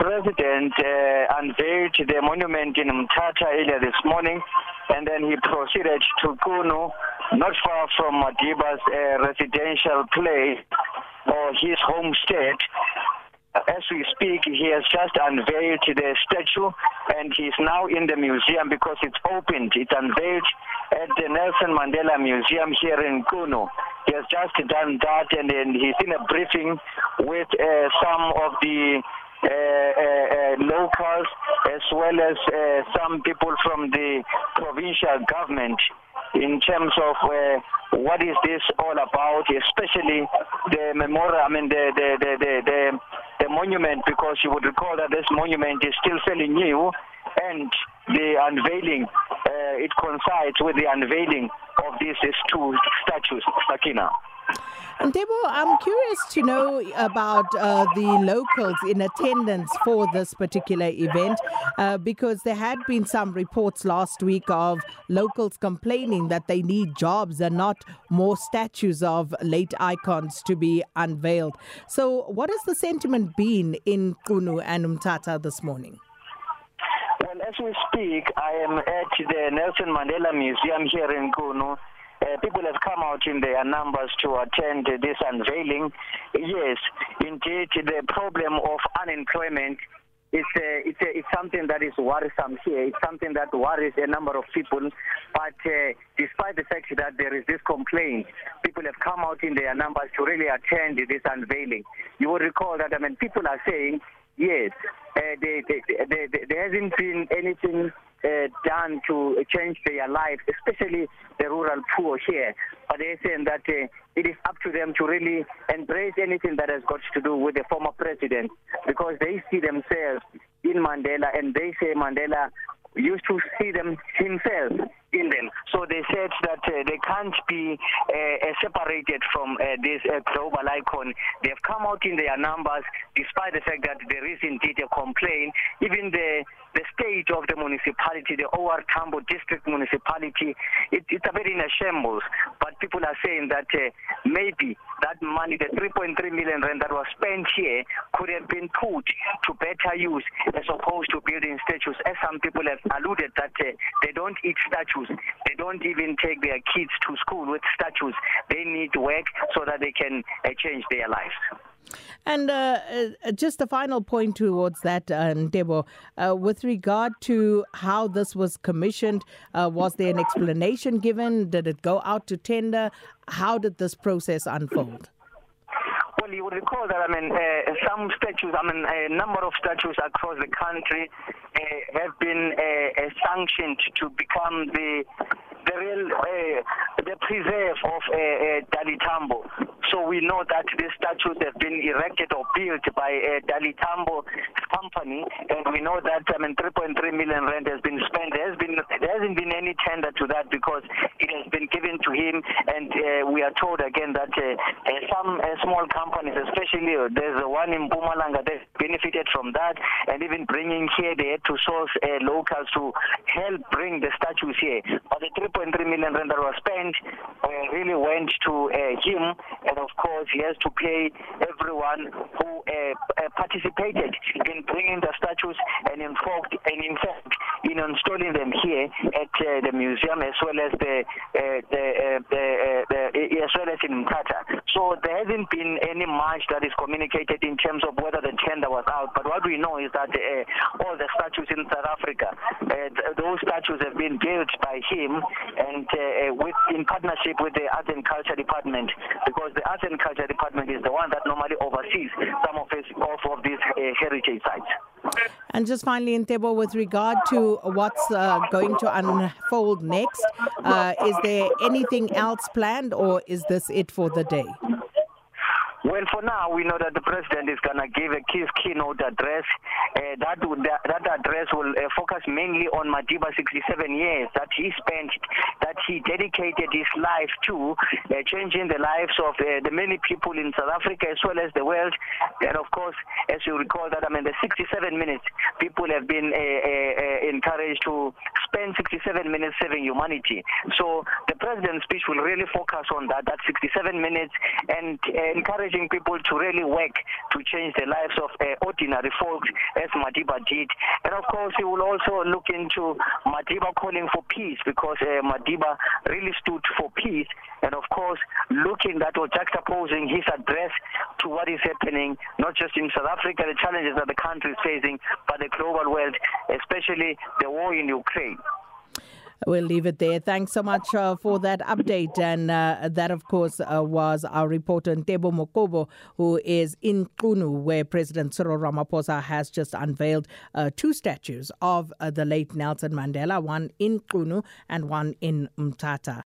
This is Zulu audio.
president uh, unveiled the monument in Mthatha earlier this morning and then he proceeded to Kunu not far from Madiba's uh, residential place or his homestead as we speak, he has just unveiled the statue and he's now in the museum because it's opened. It's unveiled at the Nelson Mandela Museum here in Kuno. He has just done that and then he's in a briefing with uh, some of the locals as well as some people from the provincial government in terms of uh, what is this all about, especially the memorial, I mean the the the the, the, the monument, because you would recall that this monument is still fairly new, and the unveiling uh, it coincides with the unveiling of these, these two statues, Sakina. And Debo, I'm curious to know about uh, the locals in attendance for this particular event uh, because there had been some reports last week of locals complaining that they need jobs and not more statues of late icons to be unveiled. So, what has the sentiment been in Kunu and Mtata this morning? Well, as we speak, I am at the Nelson Mandela Museum here in Kunu. Uh, people have come out in their numbers to attend this unveiling. Yes, indeed, the problem of unemployment it's uh, it's uh, it's something that is worrisome here. It's something that worries a number of people. But uh, despite the fact that there is this complaint, people have come out in their numbers to really attend this unveiling. You will recall that I mean people are saying yes, uh, they, they, they, there hasn't been anything done to change their lives, especially the rural poor here. But they're saying that uh, it is up to them to really embrace anything that has got to do with the former president because they see themselves in Mandela and they say Mandela used to see them himself in them. So they said that uh, they can't be uh, uh, separated from uh, this uh, global icon. They've come out in their numbers despite the fact that there is indeed a complaint. Even the state of the municipality, the OR Tambo district municipality, it, it's a bit in a shambles. But people are saying that uh, maybe that money, the 3.3 million rand that was spent here, could have been put to better use as opposed to building statues. As some people have alluded that uh, they don't eat statues, they don't even take their kids to school with statues. They need work so that they can uh, change their lives. And uh, uh, just a final point towards that, uh, Debo, uh, with regard to how this was commissioned, uh, was there an explanation given? Did it go out to tender? How did this process unfold? Well, you would recall that, I mean, uh, some statues, I mean, a number of statues across the country uh, have been uh, uh, sanctioned to become the the real uh, the preserve of uh, uh, Dalitambo. So we know that these statues have been erected or built by uh, Dalitambo company, and we know that I mean 3.3 million rand has been spent. There has been there hasn't been any tender to that because it has been given to him, and uh, we are told again that uh, uh, some uh, small companies, especially uh, there's the one in Bumalanga that benefited from that, and even bringing here they had to source uh, locals to help bring the statues here. But the 3.3 million rand that was spent uh, really went to uh, him, and of course he has to pay everyone who uh, uh, participated in bringing the statues and in fact, and in fact in installing them here at uh, the museum as well as the, uh, the, uh, the, uh, the uh, as well as in Mkata. So there hasn't been any much that is communicated in terms of whether the tender was out. But what we know is that uh, all the statues in South Africa, those statues have been built by him and uh, with in partnership with the Arts and Culture Department, because the Arts and Culture Department is the one that normally oversees some of, his, of, of these uh, heritage sites. And just finally, Ntebo, with regard to what's uh, going to unfold next, uh, is there anything else planned or is this it for the day? Well, for now, we know that the president is going to give a key keynote address. Uh, that, that that address will uh, focus mainly on Madiba 67 years that he spent, that he dedicated his life to, uh, changing the lives of uh, the many people in South Africa as well as the world. And of course, as you recall that, I mean, the 67 minutes, people have been uh, uh, uh, encouraged to spend 67 minutes serving humanity. So the president's speech will really focus on that, that 67 minutes, and uh, encouraging people to really work to change the lives of uh, ordinary folks, as Madiba did. And of course, he will also look into Madiba calling for peace because uh, Madiba really stood for peace. And of course, looking at or juxtaposing his address to what is happening, not just in South Africa, the challenges that the country is facing, but the global world, especially the war in Ukraine. We'll leave it there. Thanks so much uh, for that update. And uh, that, of course, uh, was our reporter Ntebo Mokobo, who is in Qunu, where President Cyril Ramaphosa has just unveiled uh, two statues of uh, the late Nelson Mandela, one in Qunu and one in Mthatha.